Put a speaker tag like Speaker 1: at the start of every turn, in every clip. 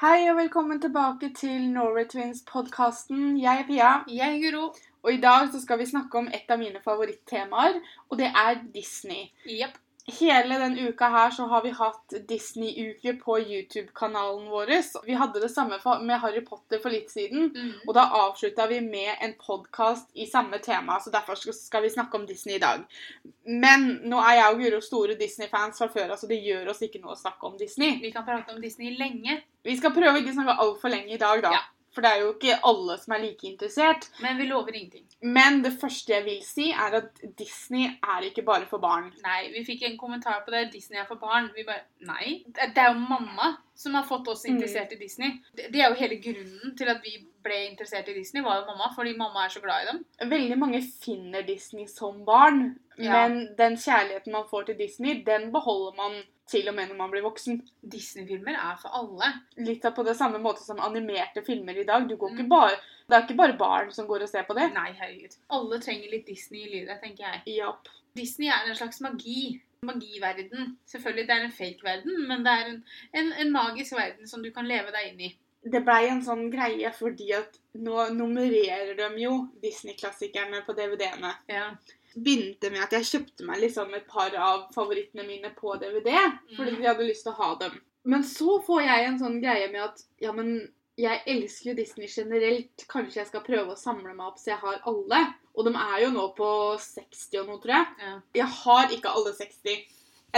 Speaker 1: Hei og velkommen tilbake til Norway Twins-podkasten. Jeg er Pia,
Speaker 2: Jeg er Guro.
Speaker 1: og i dag så skal vi snakke om et av mine favorittemaer, og det er Disney.
Speaker 2: Jepp.
Speaker 1: Hele den uka her så har vi hatt Disney-uke på YouTube-kanalen vår. Vi hadde det samme med Harry Potter for litt siden,
Speaker 2: Mm.
Speaker 1: og da avslutta vi med en podkast i samme tema, så derfor skal- vi snakke om Disney i dag. Men nå er jeg og Guro store Disney-fans fra før, så det gjør oss ikke noe å snakke om Disney.
Speaker 2: Vi kan prate om Disney lenge,
Speaker 1: Vi skal prøve å ikke snakke altfor lenge i dag, da.
Speaker 2: Ja.
Speaker 1: For det er jo ikke alle som er like interessert.
Speaker 2: men vi lover ingenting.
Speaker 1: Men det første jeg vil si, er at Disney er ikke bare for barn.
Speaker 2: Nei, vi fikk en kommentar på det. Disney er for barn. Vi bare Nei. Det er jo mamma som har fått oss
Speaker 1: Mm.
Speaker 2: interessert i Disney. Det det er jo hele grunnen til at vi ble interessert i Disney, var jo mamma, fordi mamma er så glad i dem.
Speaker 1: Veldig mange finner Disney som barn,
Speaker 2: Ja.
Speaker 1: men den kjærligheten man får til Disney, den beholder man til og med når man blir voksen.
Speaker 2: Disney-filmer er for alle.
Speaker 1: Litt av på det samme måte som animerte filmer i dag. Du går ikke
Speaker 2: Mm.
Speaker 1: bare, det er ikke bare barn som går og ser på det.
Speaker 2: Nei, herregud. Alle trenger litt Disney i livet, tenker jeg.
Speaker 1: Yep.
Speaker 2: Disney er en slags magi. Magiverden. Selvfølgelig, det er en fake verden, men det er en, en, en magisk verden som du kan leve deg inn i.
Speaker 1: Det blei en sånn greie fordi at nå nummererer de jo Disney-klassikerne på DVD-ene.
Speaker 2: Ja.
Speaker 1: Begynte med at jeg kjøpte meg liksom et par av favorittene mine på DVD. Fordi
Speaker 2: vi
Speaker 1: jeg hadde lyst til å ha dem. Men så får jeg en sånn greie med at ja, men jeg elsker jo Disney generelt. Kanskje jeg skal prøve å samle meg opp så jeg har alle. Og de er jo nå på 60 og noe, tror jeg.
Speaker 2: ja.
Speaker 1: Jeg har ikke alle 60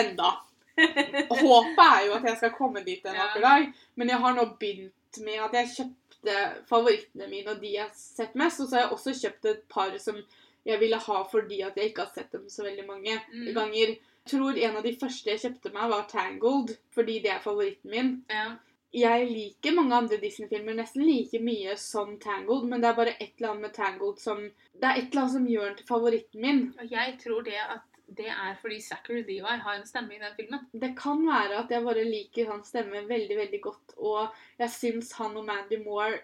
Speaker 1: enda. Håpet er jo at jeg skal komme dit en
Speaker 2: Ja.
Speaker 1: dag. Men jeg har nå begynt med at jeg kjøpte favorittene mine og de jeg har sett mest. Og så har jeg også kjøpt et par som jeg ville ha fordi at jeg ikke har sett dem så veldig mange
Speaker 2: Mm.
Speaker 1: ganger. Jeg tror en av de første jeg kjøpte meg, var Tangled, fordi det er favoritten min.
Speaker 2: ja.
Speaker 1: Jeg liker mange andre Disney-filmer nesten like mye som Tangled, men det er bare et eller annet med Tangled som Det er et eller annet som gjør den til favoritten min.
Speaker 2: Og jeg tror det at det er fordi Zachary Levi har en stemme i den filmen.
Speaker 1: Det kan være at jeg bare liker hans stemme veldig, veldig godt, og jeg syns han og Mandy Moore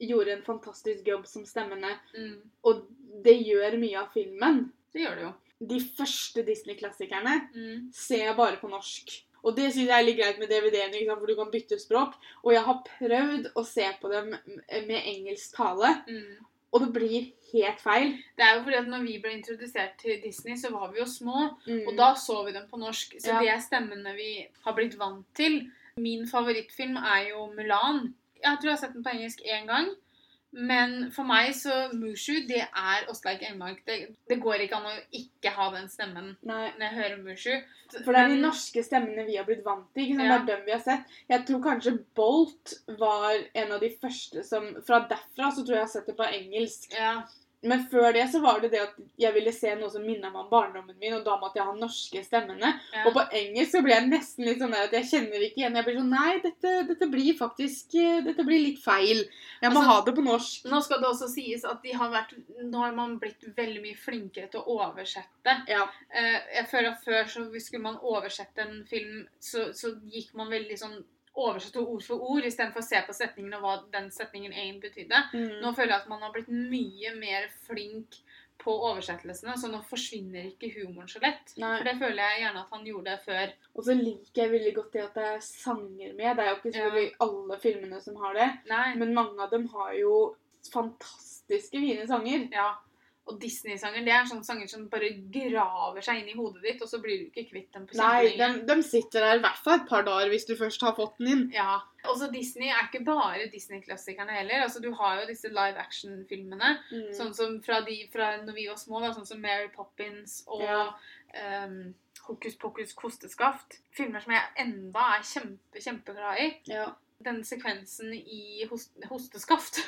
Speaker 1: gjorde en fantastisk jobb som stemmene,
Speaker 2: Mm.
Speaker 1: og det gjør mye av filmen.
Speaker 2: Det gjør det jo.
Speaker 1: De første Disney-klassikerne
Speaker 2: Mm.
Speaker 1: ser jeg bare på norsk. Og det syns jeg er litt greit med DVD-ene, ikke for du kan bytte språk. Og jeg har prøvd å se på dem med engelsk tale,
Speaker 2: Mm.
Speaker 1: og det blir helt feil.
Speaker 2: Det er jo fordi at når vi ble introdusert til Disney, så var vi jo små.
Speaker 1: Mm.
Speaker 2: Og da så vi dem på norsk. Så
Speaker 1: Ja.
Speaker 2: det er stemmene vi har blitt vant til. Min favorittfilm er jo Mulan. Jeg tror jeg har sett den på engelsk én gang. Men for meg så Mushu, det er Åsleik Engmark. Det, det går ikke an å ikke ha den stemmen
Speaker 1: Nei.
Speaker 2: når jeg hører Mushu.
Speaker 1: For det er de norske stemmene vi har blitt vant til. ikke sant?
Speaker 2: Ja.
Speaker 1: Det er dem vi har sett. Jeg tror kanskje Bolt var en av de første som Fra derfra så tror jeg jeg har sett det på engelsk.
Speaker 2: Ja.
Speaker 1: Men før det så var det det at jeg ville se noe som minna meg om barndommen min, og da måtte jeg ha norske stemmene.
Speaker 2: ja.
Speaker 1: Og på engelsk så ble jeg nesten litt sånn at jeg kjenner ikke igjen. Jeg blir sånn Nei, dette, dette blir faktisk eh, Dette blir litt feil. Jeg må
Speaker 2: Altså-
Speaker 1: ha det på norsk.
Speaker 2: Nå skal det også sies at de har vært, nå har man blitt veldig mye flinkere til å oversette.
Speaker 1: Ja.
Speaker 2: Eh, jeg føler at Før så skulle man oversette en film, så, så gikk man veldig sånn Oversatte ord for ord istedenfor å se på setningen og hva den setningen egentlig betydde.
Speaker 1: Mm.
Speaker 2: Nå føler jeg at man har blitt mye mer flink på oversettelsene, så nå forsvinner ikke humoren så lett.
Speaker 1: Nei.
Speaker 2: For det føler jeg gjerne at han gjorde før.
Speaker 1: Og så liker jeg veldig godt det at det er sanger med. Det er jo ikke selvfølgelig alle filmene som har det,
Speaker 2: Nei.
Speaker 1: men mange av dem har jo fantastiske fine sanger.
Speaker 2: Ja. Og Disney-sanger det er sånne sanger som bare graver seg inn i hodet ditt, og så blir du ikke kvitt dem på
Speaker 1: Nei, de, de sitter der i hvert fall et par dager hvis du først har fått den inn.
Speaker 2: Ja. Også Disney er ikke bare Disney-klassikerne heller. Altså, du har jo disse live action-filmene.
Speaker 1: Mm.
Speaker 2: Sånn som fra, de, fra når vi var små, da, sånn som Mary Poppins og
Speaker 1: Ja.
Speaker 2: um, Hokus pokus kosteskaft. Filmer som jeg enda er kjempe, kjempeglad i.
Speaker 1: Ja.
Speaker 2: Den sekvensen i host, hosteskaft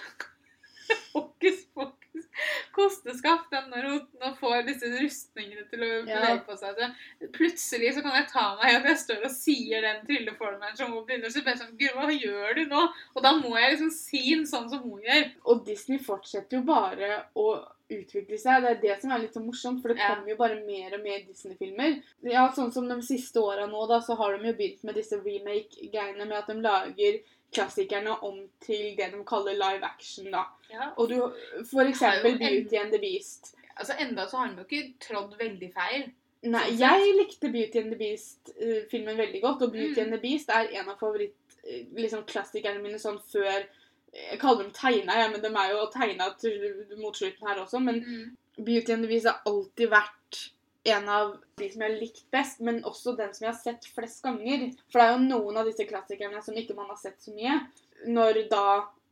Speaker 2: Hokus pokus kosteskaft. denne når hun får disse rustningene til å
Speaker 1: Ja.
Speaker 2: bevege på seg. Så plutselig så kan jeg ta meg i at jeg står og sier den trylleformelen som hun begynner. Blir jeg sånn Gud, hva gjør du nå? Og da må jeg liksom si den sånn som hun gjør.
Speaker 1: Og Disney fortsetter jo bare å utvikle seg. Det er det som er litt så morsomt, for det
Speaker 2: Ja.
Speaker 1: kommer jo bare mer og mer Disney-filmer. Ja, Sånn som de siste åra nå, da, så har de jo begynt med disse remake-greiene med at de lager klassikerne om til det de kaller live action, da.
Speaker 2: Ja.
Speaker 1: Og du, for eksempel Beauty and the Beast.
Speaker 2: Altså Enda så har han jo ikke trådd veldig feil.
Speaker 1: Nei,
Speaker 2: Sånn
Speaker 1: jeg likte Beauty and the Beast-filmen veldig godt, og Beauty
Speaker 2: Mm.
Speaker 1: and the Beast er en av eh, liksom klassikerne mine sånn før Jeg kaller dem tegna, ja, men de er jo tegna mot slutten her også. Men
Speaker 2: Mm.
Speaker 1: Beauty and the Beast har alltid vært en av de som jeg har likt best, men også den som jeg har sett flest ganger. For det er jo noen av disse klassikerne som ikke man har sett så mye. Når da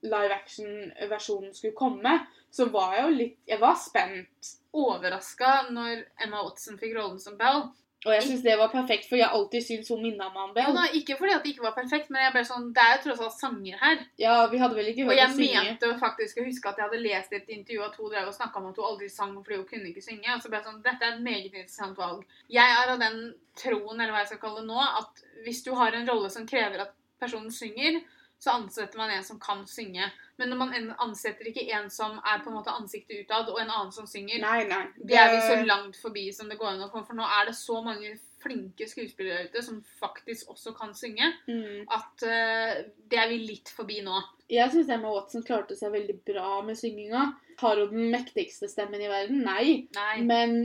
Speaker 1: live action-versjonen skulle komme, så var jeg jo litt Jeg var spent.
Speaker 2: Overraska når Emma Watson fikk rollen som Belle.
Speaker 1: Og jeg syns det var perfekt, for jeg har alltid syntes hun minna meg om
Speaker 2: Ja,
Speaker 1: Bell.
Speaker 2: da, ikke fordi det ikke var perfekt, men jeg ble sånn, det er jo tross alt sanger her.
Speaker 1: Ja, vi hadde vel ikke
Speaker 2: Og
Speaker 1: hørt
Speaker 2: jeg
Speaker 1: henne synge.
Speaker 2: mente faktisk å huske at jeg hadde lest et intervju at hun drev og snakka om at hun aldri sang fordi hun kunne ikke synge. Og så ble jeg sånn, dette er et meget interessant valg. Jeg er av den troen, eller hva jeg skal kalle det nå, at hvis du har en rolle som krever at personen synger, så ansetter man en som kan synge. Men når man ansetter ikke en som er på en måte ansiktet utad, og en annen som synger,
Speaker 1: Nei, nei.
Speaker 2: det er vi så langt forbi som det går an å komme. For nå er det så mange flinke skuespillere ute som faktisk også kan synge,
Speaker 1: Mm.
Speaker 2: at uh, det er vi litt forbi nå.
Speaker 1: Jeg syns Emma Watson klarte seg veldig bra med synginga. Har hun den mektigste stemmen i verden? Nei.
Speaker 2: Nei.
Speaker 1: Men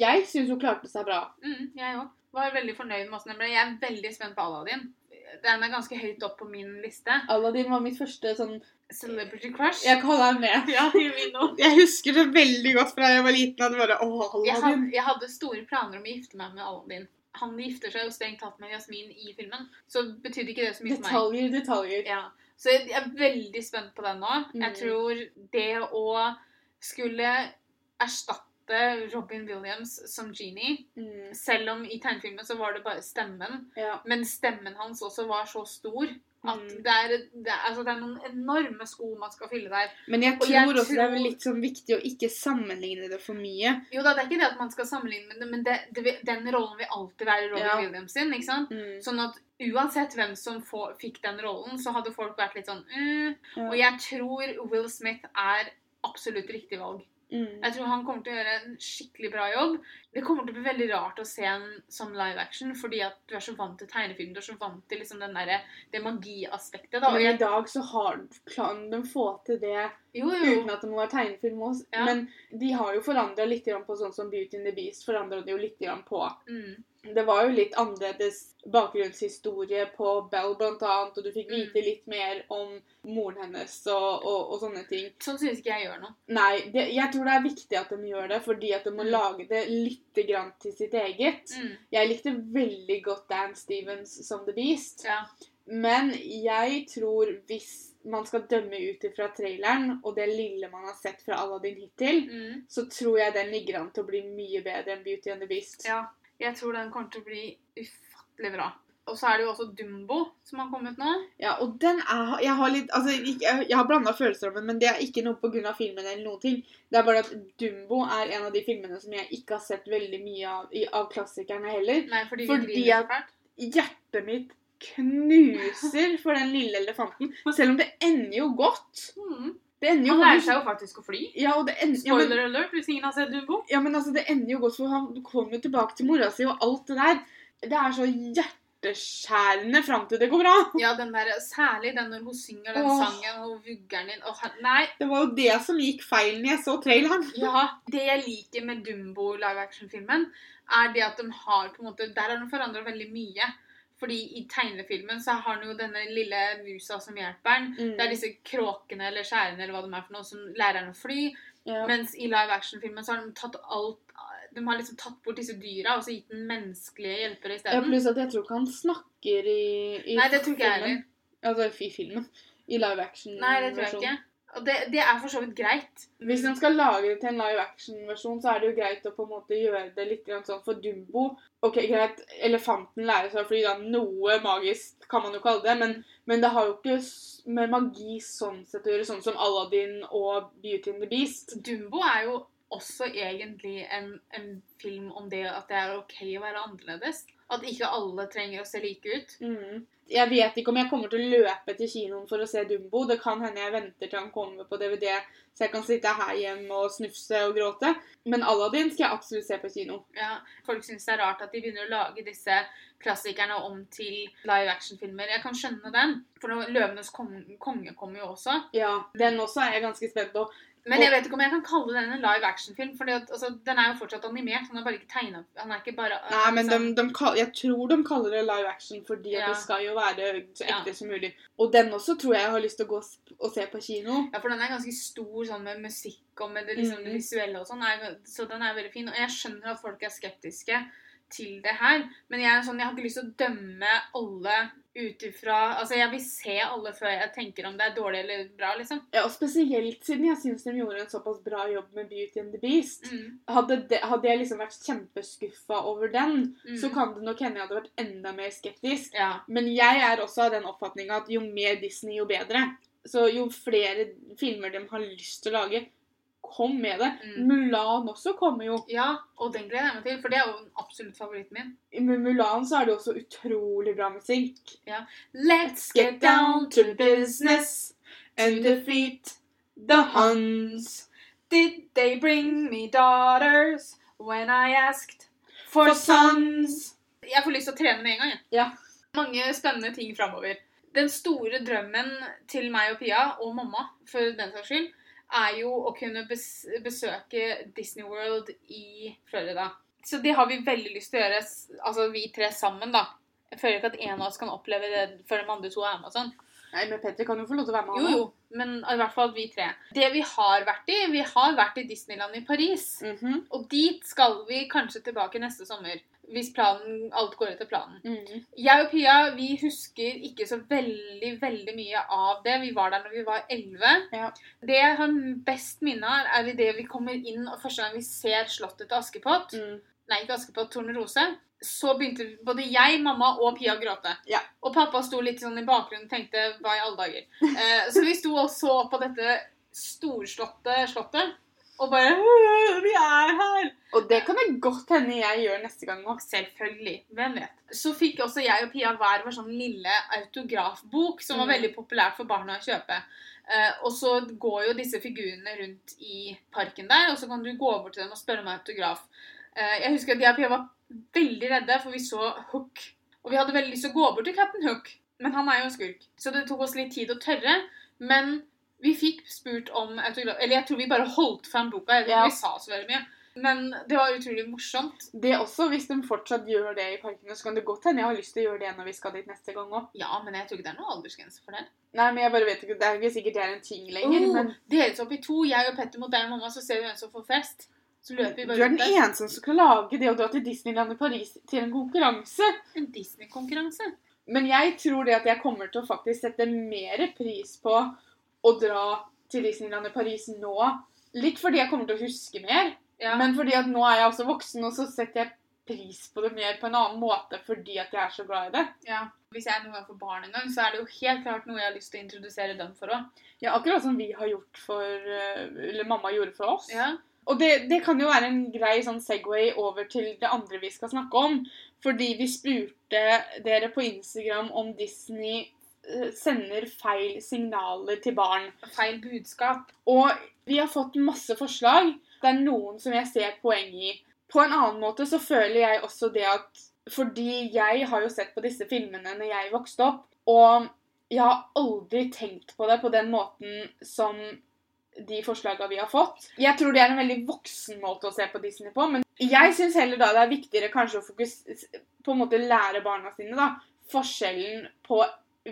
Speaker 1: jeg syns hun klarte seg bra.
Speaker 2: Mm, jeg òg. Var veldig fornøyd med åssen den ble. Jeg er veldig spent på Aladdin. Den er ganske høyt opp på min liste.
Speaker 1: Aladdin var mitt første sånn
Speaker 2: Celebrity crush.
Speaker 1: Jeg kaller den det.
Speaker 2: Ja, i min òg.
Speaker 1: Jeg husker det veldig godt fra jeg var liten. At det bare, Åh,
Speaker 2: Jeg,
Speaker 1: Aladdin.
Speaker 2: had, jeg hadde store planer om å gifte meg med Aladdin. Han gifter seg jo strengt tatt med Jasmin i filmen, så betydde ikke det så mye for meg.
Speaker 1: Detaljer, detaljer.
Speaker 2: Ja. Så jeg, jeg er veldig spent på den nå.
Speaker 1: Mm.
Speaker 2: Jeg tror det å skulle erstatte Robin Williams som Genie
Speaker 1: Mm,
Speaker 2: Selv om i tegnefilmen så var det bare stemmen,
Speaker 1: ja.
Speaker 2: men stemmen hans også var så stor at
Speaker 1: Mm.
Speaker 2: det, er, det, er, altså det er noen enorme sko man skal fylle der.
Speaker 1: Men jeg tror
Speaker 2: jeg
Speaker 1: også det er litt sånn viktig å ikke sammenligne det for mye.
Speaker 2: Jo da, det er ikke det at man skal sammenligne det, men det, det, den rollen vil alltid være Robin
Speaker 1: Ja.
Speaker 2: Williams sin. ikke sant?
Speaker 1: Mm.
Speaker 2: Sånn at uansett hvem som fikk den rollen, så hadde folk vært litt sånn mm.
Speaker 1: Ja.
Speaker 2: Og jeg tror Will Smith er absolutt riktig valg.
Speaker 1: Mm.
Speaker 2: Jeg tror han kommer til å gjøre en skikkelig bra jobb. Det kommer til å bli veldig rart å se en som live action, fordi at du er så vant til tegnefilm. Du er så vant til liksom den der, det magiaspektet. da.
Speaker 1: Men i dag så har, kan de få til det
Speaker 2: jo, jo.
Speaker 1: uten at det må være tegnefilm også.
Speaker 2: Ja.
Speaker 1: Men de har jo forandra litt på sånn som Beauty and the Beast forandra de jo litt på.
Speaker 2: Mm.
Speaker 1: Det var jo litt annerledes bakgrunnshistorie på Bell blant annet, og du fikk
Speaker 2: Mm.
Speaker 1: vite litt mer om moren hennes og, og, og sånne ting.
Speaker 2: Sånn syns ikke jeg gjør noe.
Speaker 1: Nei, det, jeg tror det er viktig at de gjør det, fordi at de må
Speaker 2: Mm.
Speaker 1: lage det litt grann til sitt eget.
Speaker 2: Mm.
Speaker 1: Jeg likte veldig godt Dan Stevens som The Beast.
Speaker 2: Ja.
Speaker 1: Men jeg tror hvis man skal dømme ut ifra traileren og det lille man har sett fra Aladdin hittil,
Speaker 2: Mm.
Speaker 1: så tror jeg den ligger an til å bli mye bedre enn Beauty and the Beast.
Speaker 2: ja. Jeg tror den kommer til å bli ufattelig bra. Og så er det jo også Dumbo som har kommet nå.
Speaker 1: Ja, og den er Jeg har litt Altså, jeg, har blanda følelser om den, men det er ikke noe pga. filmen eller noen ting. Det er bare at Dumbo er en av de filmene som jeg ikke har sett veldig mye av, i, av klassikerne heller.
Speaker 2: Nei, fordi,
Speaker 1: Fordi at-. Hjertet mitt knuser for den lille elefanten, selv om det ender jo godt.
Speaker 2: Mm.
Speaker 1: Det ender jo
Speaker 2: Han lærer seg jo faktisk å fly.
Speaker 1: Ja, og det ender, ja, men,
Speaker 2: Spoiler alert hvis ingen har sett Dumbo.
Speaker 1: ja, men altså, det ender jo godt, for han kommer tilbake til mora si, og alt det der. Det er så hjerteskjærende fram til det går bra.
Speaker 2: Ja, den der, Særlig den når hun synger den
Speaker 1: Åh.
Speaker 2: sangen og vugger den inn. Åh, nei,
Speaker 1: Det var jo det som gikk feil når jeg så traileren.
Speaker 2: ja, Det jeg liker med Dumbo live action-filmen, er det at de har på en måte, Der har de forandra veldig mye. Fordi i tegnefilmen så har han jo denne lille musa som hjelper han.
Speaker 1: Mm.
Speaker 2: Det er disse kråkene eller skjærene eller hva de er for noe, som lærer han å fly.
Speaker 1: Ja.
Speaker 2: Mens i live action-filmen så har de tatt alt De har liksom tatt bort disse dyra og så gitt den menneskelige hjelpere
Speaker 1: Ja,
Speaker 2: isteden.
Speaker 1: pluss at jeg tror ikke han snakker i, i
Speaker 2: Nei, det tror ikke jeg
Speaker 1: filmen. Altså i filmen. I live action-versjonen.
Speaker 2: Nei, det tror jeg ikke. Og det, det er for så vidt greit.
Speaker 1: Hvis de skal lage det til en live action-versjon, så er det jo greit å på en måte gjøre det litt sånn for Dumbo. Ok, greit, elefanten lærer seg å fly, da. Noe magisk kan man jo kalle det. Men, men det har jo ikke med magi sånn sett å gjøre, sånn som Aladdin og Beauty and the Beast.
Speaker 2: Dumbo er jo også egentlig en, en film om det at det er ok å være annerledes. At ikke alle trenger å se like ut.
Speaker 1: Mm. Jeg vet ikke om jeg kommer til å løpe til kinoen for å se Dumbo. Det kan hende jeg venter til han kommer på DVD, så jeg kan sitte her hjemme og snufse og gråte. Men Aladdin skal jeg absolutt se på kino.
Speaker 2: Ja, folk syns det er rart at de begynner å lage disse klassikerne om til live action-filmer. Jeg kan skjønne den, for 'Løvenes konge', konge kommer jo også.
Speaker 1: Ja, Den også er jeg ganske spent på.
Speaker 2: Men jeg vet ikke om jeg kan kalle den en live action-film. For altså, den er jo fortsatt animert. Han er bare ikke tegna Han er ikke bare
Speaker 1: Nei, men de,
Speaker 2: liksom-
Speaker 1: de, jeg tror de kaller det live action fordi
Speaker 2: Ja.
Speaker 1: det skal jo være så
Speaker 2: Ja.
Speaker 1: ekte som mulig. Og den også tror jeg har lyst til å gå og se på kino.
Speaker 2: Ja, for den er ganske stor sånn med musikk og med det, liksom, det
Speaker 1: Mhm.
Speaker 2: visuelle og sånn. Så den er veldig fin. Og jeg skjønner at folk er skeptiske til det her. Men jeg sånn, jeg har ikke lyst til å dømme alle ut ifra Altså, jeg vil se alle før jeg tenker om det er dårlig eller bra, liksom.
Speaker 1: Ja, og spesielt siden jeg syns de gjorde en såpass bra jobb med Beauty and the Beast.
Speaker 2: Mm.
Speaker 1: Hadde, de, hadde jeg liksom vært kjempeskuffa over den,
Speaker 2: Mm.
Speaker 1: så kan det nok hende jeg hadde vært enda mer skeptisk.
Speaker 2: Ja.
Speaker 1: Men jeg er også av den oppfatninga at jo mer Disney, jo bedre. Så jo flere filmer de har lyst til å lage, kom med det.
Speaker 2: Mm.
Speaker 1: Mulan også kommer jo.
Speaker 2: ja, og den gleder jeg meg til, for det er jo absolutt favoritten min.
Speaker 1: I Mulan så er det også utrolig bra musikk. Ja.
Speaker 2: Let's
Speaker 1: Get down to business and defeat the Huns.
Speaker 2: Did they bring me daughters when I asked for sons. Jeg får lyst til å trene med en gang. jeg.
Speaker 1: Ja.
Speaker 2: Mange spennende ting framover. Den store drømmen til meg og Pia, og mamma for den saks skyld, er jo å kunne bes besøke Disney World i Florida. Så det har vi veldig lyst til å gjøre, altså vi tre sammen, da. Jeg føler ikke at en av oss kan oppleve det før de andre to er med og sånn.
Speaker 1: Nei, men Petter kan jo få lov til å være med.
Speaker 2: Jo, jo, men i hvert fall vi tre. Det vi har vært i, vi har vært i Disneyland i Paris.
Speaker 1: Mm -hmm.
Speaker 2: Og dit skal vi kanskje tilbake neste sommer. Hvis planen, alt går etter planen.
Speaker 1: Mm.
Speaker 2: Jeg og Pia vi husker ikke så veldig veldig mye av det. Vi var der når vi var 11.
Speaker 1: Ja.
Speaker 2: Det jeg har best minne av, er idet vi kommer inn og første gang vi ser slottet til Askepott.
Speaker 1: Mm.
Speaker 2: Nei, ikke Askepott, Tornerose. Så begynte både jeg, mamma og Pia å gråte.
Speaker 1: Ja.
Speaker 2: Og pappa sto litt sånn i bakgrunnen og tenkte hva i alle dager. Eh, så vi sto og så på dette storslåtte slottet og bare «Øh, Vi er her!
Speaker 1: Og det kan det godt hende jeg gjør neste gang òg.
Speaker 2: Selvfølgelig. Hvem vet. Så fikk også jeg og Pia hver vår sånn lille autografbok, som var
Speaker 1: Mm.
Speaker 2: veldig populært for barna å kjøpe. Eh, og så går jo disse figurene rundt i parken der, og så kan du gå bort til dem og spørre om autograf. Eh, jeg husker at jeg og Pia var veldig redde, for vi så Hook. Og vi hadde veldig lyst til å gå bort til Captain Hook, men han er jo en skurk. Så det tok oss litt tid å tørre. Men vi fikk spurt om autograf Eller jeg tror vi bare holdt fram boka. Jeg tror
Speaker 1: Ja.
Speaker 2: vi sa så veldig mye. Men det var utrolig morsomt.
Speaker 1: Det også, Hvis de fortsatt gjør det i parkene, så kan det godt hende jeg har lyst til å gjøre det når vi skal dit neste gang òg.
Speaker 2: Ja, men jeg tror ikke det er noe aldersgrense for det.
Speaker 1: Nei, men jeg bare vet ikke, Det er ikke sikkert det er en ting lenger.
Speaker 2: Oh,
Speaker 1: men
Speaker 2: Deles opp i to. Jeg og Petter mot deg og mamma, så ser vi hvem som får fest. Så løper vi bare Du
Speaker 1: er den eneste som skal lage det å dra til Disneyland i Paris til en konkurranse.
Speaker 2: En Disney-konkurranse.
Speaker 1: Men jeg tror det at jeg kommer til å faktisk sette mer pris på å dra til Disneyland i Paris nå. Litt fordi jeg kommer til å huske mer,
Speaker 2: Ja.
Speaker 1: men fordi at nå er jeg også voksen, og så setter jeg pris på det mer på en annen måte fordi at jeg er så glad i det.
Speaker 2: ja. Hvis jeg noen gang får barn en gang, så er det jo helt klart noe jeg har lyst til å introdusere dem for òg.
Speaker 1: Ja, akkurat som vi har gjort for eh, Eller mamma gjorde for oss.
Speaker 2: Ja.
Speaker 1: Og det, det kan jo være en grei sånn Segway over til det andre vi skal snakke om. Fordi vi spurte dere på Instagram om Disney sender feil signaler til barn.
Speaker 2: Feil budskap.
Speaker 1: Og vi har fått masse forslag. Det er noen som jeg ser poeng i. På en annen måte så føler jeg også det at Fordi jeg har jo sett på disse filmene når jeg vokste opp, og jeg har aldri tenkt på det på den måten som de forslagene vi har fått. Jeg tror det er en veldig voksen måte å se på Disney på, men jeg syns heller da det er viktigere kanskje å fokus, på en måte lære barna sine da, forskjellen på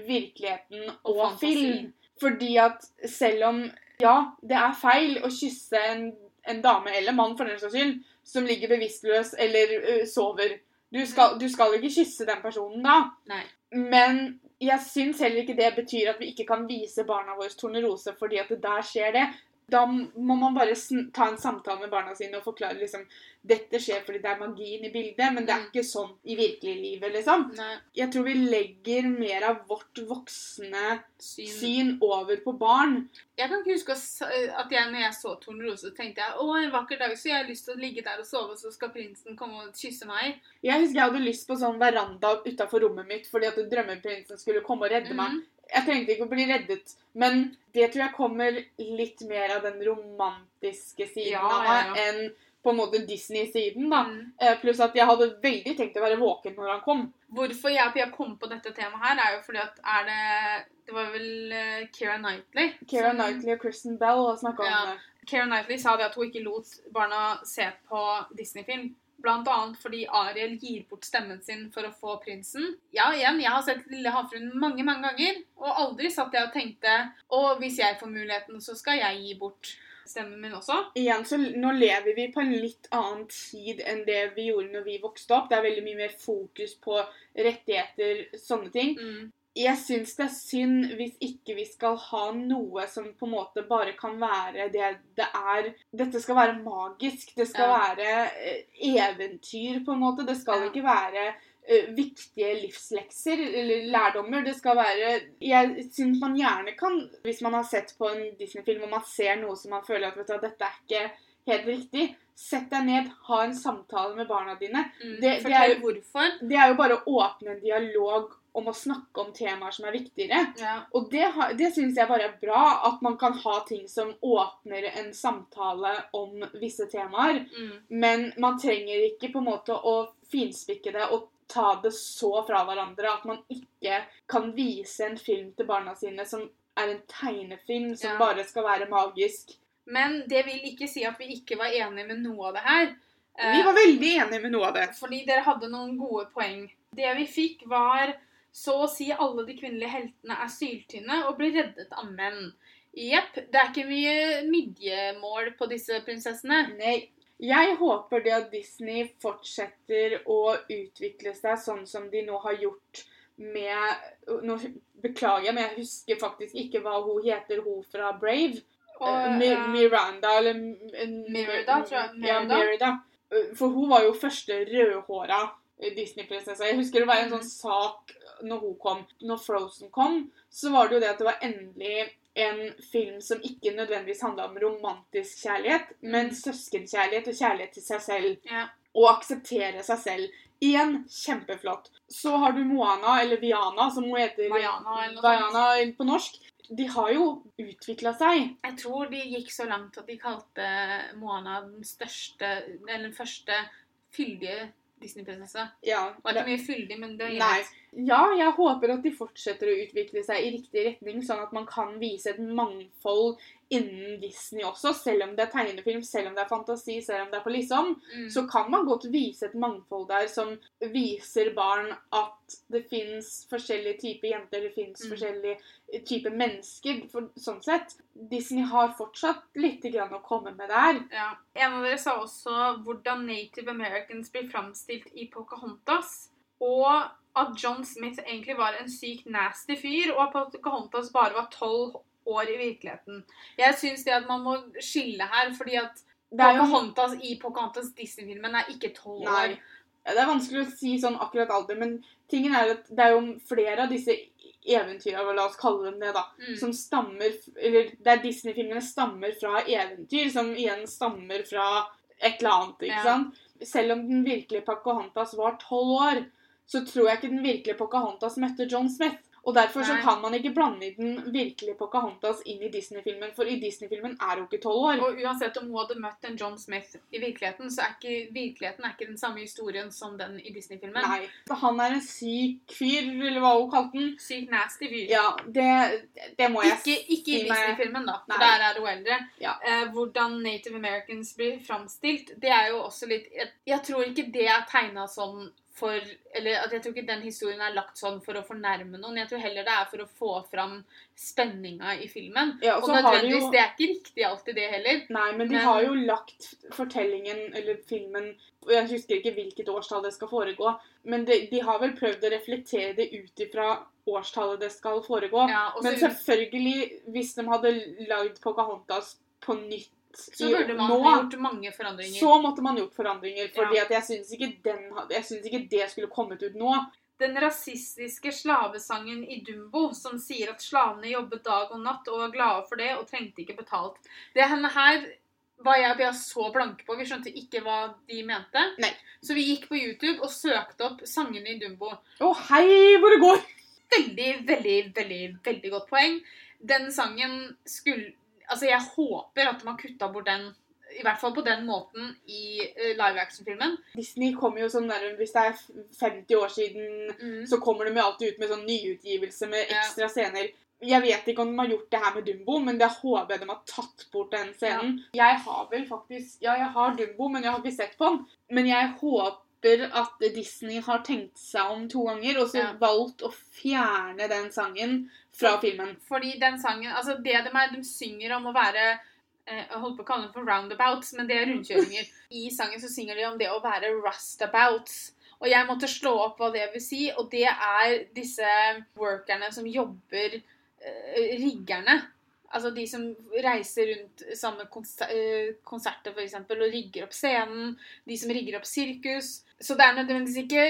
Speaker 1: virkeligheten og,
Speaker 2: Og
Speaker 1: film. Fordi at selv om ja, det er feil å kysse en, en dame eller mann for den saks skyld som ligger bevisstløs eller uh, sover. Du skal, du skal ikke kysse den personen da.
Speaker 2: Nei.
Speaker 1: Men jeg syns heller ikke det betyr at vi ikke kan vise barna våre tornerose fordi at det der skjer det. Da må man bare ta en samtale med barna sine og forklare liksom dette skjer fordi det er magien i bildet, men det er
Speaker 2: Mm.
Speaker 1: ikke sånn i virkelig livet, liksom.
Speaker 2: Nei.
Speaker 1: Jeg tror vi legger mer av vårt voksne
Speaker 2: Syn.
Speaker 1: syn over på barn.
Speaker 2: Jeg kan ikke huske at jeg når jeg så Tornerose, tenkte jeg å, en vakker dag så jeg har lyst til å ligge der og sove, så skal prinsen komme og kysse meg.
Speaker 1: Jeg husker jeg hadde lyst på sånn veranda utafor rommet mitt fordi at drømmeprinsen skulle komme og redde meg. Jeg trengte ikke å bli reddet, men det tror jeg kommer litt mer av den romantiske siden
Speaker 2: Ja,
Speaker 1: av
Speaker 2: ja,
Speaker 1: ja. enn på en måte Disney-siden. da.
Speaker 2: Mm.
Speaker 1: Eh, Pluss at jeg hadde veldig tenkt å være våken når han kom.
Speaker 2: Hvorfor jeg Pia kom på dette temaet her, er jo fordi at er det Det var vel uh, Keira Knightley?
Speaker 1: Keira
Speaker 2: som-
Speaker 1: Knightley og Kristen Bell snakka
Speaker 2: Ja.
Speaker 1: om det.
Speaker 2: Keira Knightley sa det at hun ikke lot barna se på Disney-film. Annet fordi Ariel gir bort stemmen sin for å få prinsen. Ja, igjen, jeg har sett Lille havfruen mange, mange ganger, og aldri satt jeg og tenkte Og hvis jeg får muligheten, så skal jeg gi bort stemmen min også.
Speaker 1: Igjen, så Nå lever vi på en litt annen tid enn det vi gjorde når vi vokste opp. Det er veldig mye mer fokus på rettigheter, sånne ting.
Speaker 2: Mm.
Speaker 1: Jeg syns det er synd hvis ikke vi skal ha noe som på en måte bare kan være det det er. Dette skal være magisk. Det skal
Speaker 2: Ja.
Speaker 1: være eh, eventyr, på en måte. Det skal
Speaker 2: Ja.
Speaker 1: ikke være uh, viktige livslekser eller lærdommer. Det skal være Jeg syns man gjerne kan, hvis man har sett på en Disney-film og man ser noe som man føler at vet du, dette er ikke helt riktig, sett deg ned, ha en samtale med barna dine.
Speaker 2: Mm.
Speaker 1: Det- det er jo-
Speaker 2: hvorfor.
Speaker 1: Det er jo bare å åpne en dialog om å snakke om temaer som er viktigere.
Speaker 2: Ja.
Speaker 1: Og det, det syns jeg bare er bra, at man kan ha ting som åpner en samtale om visse temaer.
Speaker 2: Mm.
Speaker 1: Men man trenger ikke på en måte å finspikke det og ta det så fra hverandre at man ikke kan vise en film til barna sine som er en tegnefilm som
Speaker 2: Ja.
Speaker 1: bare skal være magisk.
Speaker 2: Men det vil ikke si at vi ikke var enige med noe av det her.
Speaker 1: Vi var veldig enige med noe av det.
Speaker 2: Fordi dere hadde noen gode poeng. Det vi fikk, var så å si alle de kvinnelige heltene er syltynne og blir reddet av menn. Jepp. Det er ikke mye midjemål på disse prinsessene.
Speaker 1: Nei. Jeg håper det at Disney fortsetter å utvikle seg sånn som de nå har gjort med Nå beklager jeg, men jeg husker faktisk ikke hva hun heter, hun fra Brave.
Speaker 2: Og,
Speaker 1: Eh,
Speaker 2: eh,
Speaker 1: Miranda, eller M-
Speaker 2: tror jeg.
Speaker 1: Ja,
Speaker 2: Merida.
Speaker 1: Merida. Eh, For hun var jo første rødhåra Disney-prinsesse. Jeg husker det var en sånn sak når hun kom. Når Frozen kom, så var det jo det at det var endelig en film som ikke nødvendigvis handla om romantisk kjærlighet, men
Speaker 2: Mhm.
Speaker 1: søskenkjærlighet og kjærlighet til seg selv.
Speaker 2: Ja.
Speaker 1: Og akseptere seg selv. Igjen kjempeflott. Så har du Moana, eller Viana, som hun heter.
Speaker 2: Vaiana
Speaker 1: på norsk. De har jo utvikla seg.
Speaker 2: Jeg tror de gikk så langt at de kalte Moana den største, eller den første fyldige Disney-prinsesse.
Speaker 1: Ja, det
Speaker 2: Var ikke mye fyldig, men det er greit.
Speaker 1: Ja, jeg håper at de fortsetter å utvikle seg i riktig retning, sånn at man kan vise et mangfold innen Disney også. Selv om det er tegnefilm, selv om det er fantasi, selv om det er på liksom,
Speaker 2: Mm.
Speaker 1: så kan man godt vise et mangfold der som viser barn at det fins forskjellige typer jenter, det fins
Speaker 2: Mm.
Speaker 1: forskjellige typer mennesker. For, sånn sett. Disney har fortsatt litt grann å komme med der.
Speaker 2: Ja. En av dere sa også hvordan Native Americans blir framstilt i Pocahontas. Og at John Smith egentlig var en sykt nasty fyr, og at Pocahontas bare var tolv år i virkeligheten. Jeg syns det at man må skille her, fordi at
Speaker 1: jo
Speaker 2: Pocahontas i Pocahontas Disney-filmen er ikke tolv år.
Speaker 1: Det er vanskelig å si sånn akkurat alder, men tingen er at det er jo flere av disse eventyra, la oss kalle dem det, da,
Speaker 2: Mm.
Speaker 1: som stammer Eller der Disney-filmene stammer fra eventyr, som igjen stammer fra et eller annet, ikke
Speaker 2: Ja.
Speaker 1: sant? Selv om den virkelige Pocahontas var tolv år, så tror jeg ikke den virkelige Pocahontas møtte John Smith. Og derfor så kan man ikke blande den virkelige Pocahontas inn i Disney-filmen, for i Disney-filmen er hun ikke tolv år.
Speaker 2: Og uansett om hun hadde møtt en John Smith i virkeligheten, så er ikke virkeligheten er ikke den samme historien som den i Disney-filmen.
Speaker 1: Nei. Han er en syk fyr, eller hva hun kalte den.
Speaker 2: Syk nasty fyr.
Speaker 1: Ja, det, det må jeg
Speaker 2: Ikke, ikke i Disney-filmen, da, for
Speaker 1: Nei.
Speaker 2: der er hun eldre.
Speaker 1: Ja.
Speaker 2: Eh, hvordan Native Americans blir framstilt, det er jo også litt Jeg, jeg tror ikke det er tegna sånn for Eller at jeg tror ikke den historien er lagt sånn for å fornærme noen. Jeg tror heller det er for å få fram spenninga i filmen.
Speaker 1: Ja, og
Speaker 2: Og nødvendigvis,
Speaker 1: jo
Speaker 2: det er ikke riktig alltid, det heller.
Speaker 1: Nei, men de
Speaker 2: Men-
Speaker 1: har jo lagt fortellingen, eller filmen Jeg husker ikke hvilket årstall det skal foregå, men de, de har vel prøvd å reflektere det ut ifra årstallet det skal foregå.
Speaker 2: Ja,
Speaker 1: men selvfølgelig, hvis de hadde lagd Pocahontas på nytt
Speaker 2: så burde man
Speaker 1: nå,
Speaker 2: ha gjort mange forandringer.
Speaker 1: så måtte man gjort forandringer. Fordi
Speaker 2: Ja.
Speaker 1: jeg syns ikke, ikke det skulle kommet ut nå.
Speaker 2: Den rasistiske slavesangen i Dumbo som sier at slavene jobbet dag og natt og var glade for det og trengte ikke betalt. Det henne her var jeg ble så blanke på. Vi skjønte ikke hva de mente.
Speaker 1: Nei.
Speaker 2: Så vi gikk på YouTube og søkte opp sangene i Dumbo.
Speaker 1: Å, hei, hvor det går!
Speaker 2: Veldig, veldig, veldig veldig godt poeng. Den sangen skulle Altså, jeg håper at de har kutta bort den, i hvert fall på den måten, i eh, live action-filmen.
Speaker 1: Disney kommer jo sånn der, Hvis det er 50 år siden
Speaker 2: Mm.
Speaker 1: så kommer de jo alltid ut med sånn nyutgivelse med
Speaker 2: Ja.
Speaker 1: ekstra scener. Jeg vet ikke om de har gjort det her med Dumbo, men det håper jeg de har tatt bort den scenen. Jeg har vel faktisk Ja, jeg har Dumbo, men jeg har ikke sett på den. Men jeg håper at Disney har tenkt seg om to ganger, og så
Speaker 2: Ja.
Speaker 1: valgt å fjerne den sangen fra filmen.
Speaker 2: Fordi den sangen Altså, det de er De synger om å være eh, Jeg holdt på å kalle dem for roundabouts, men det er rundkjøringer. I sangen så synger de om det å være rustabouts. Og jeg måtte slå opp hva det vil si, og det er disse workerne som jobber eh, Riggerne. Altså de som reiser rundt sammen med konser eh, konserter, f.eks., og rigger opp scenen. De som rigger opp sirkus. Så det er nødvendigvis ikke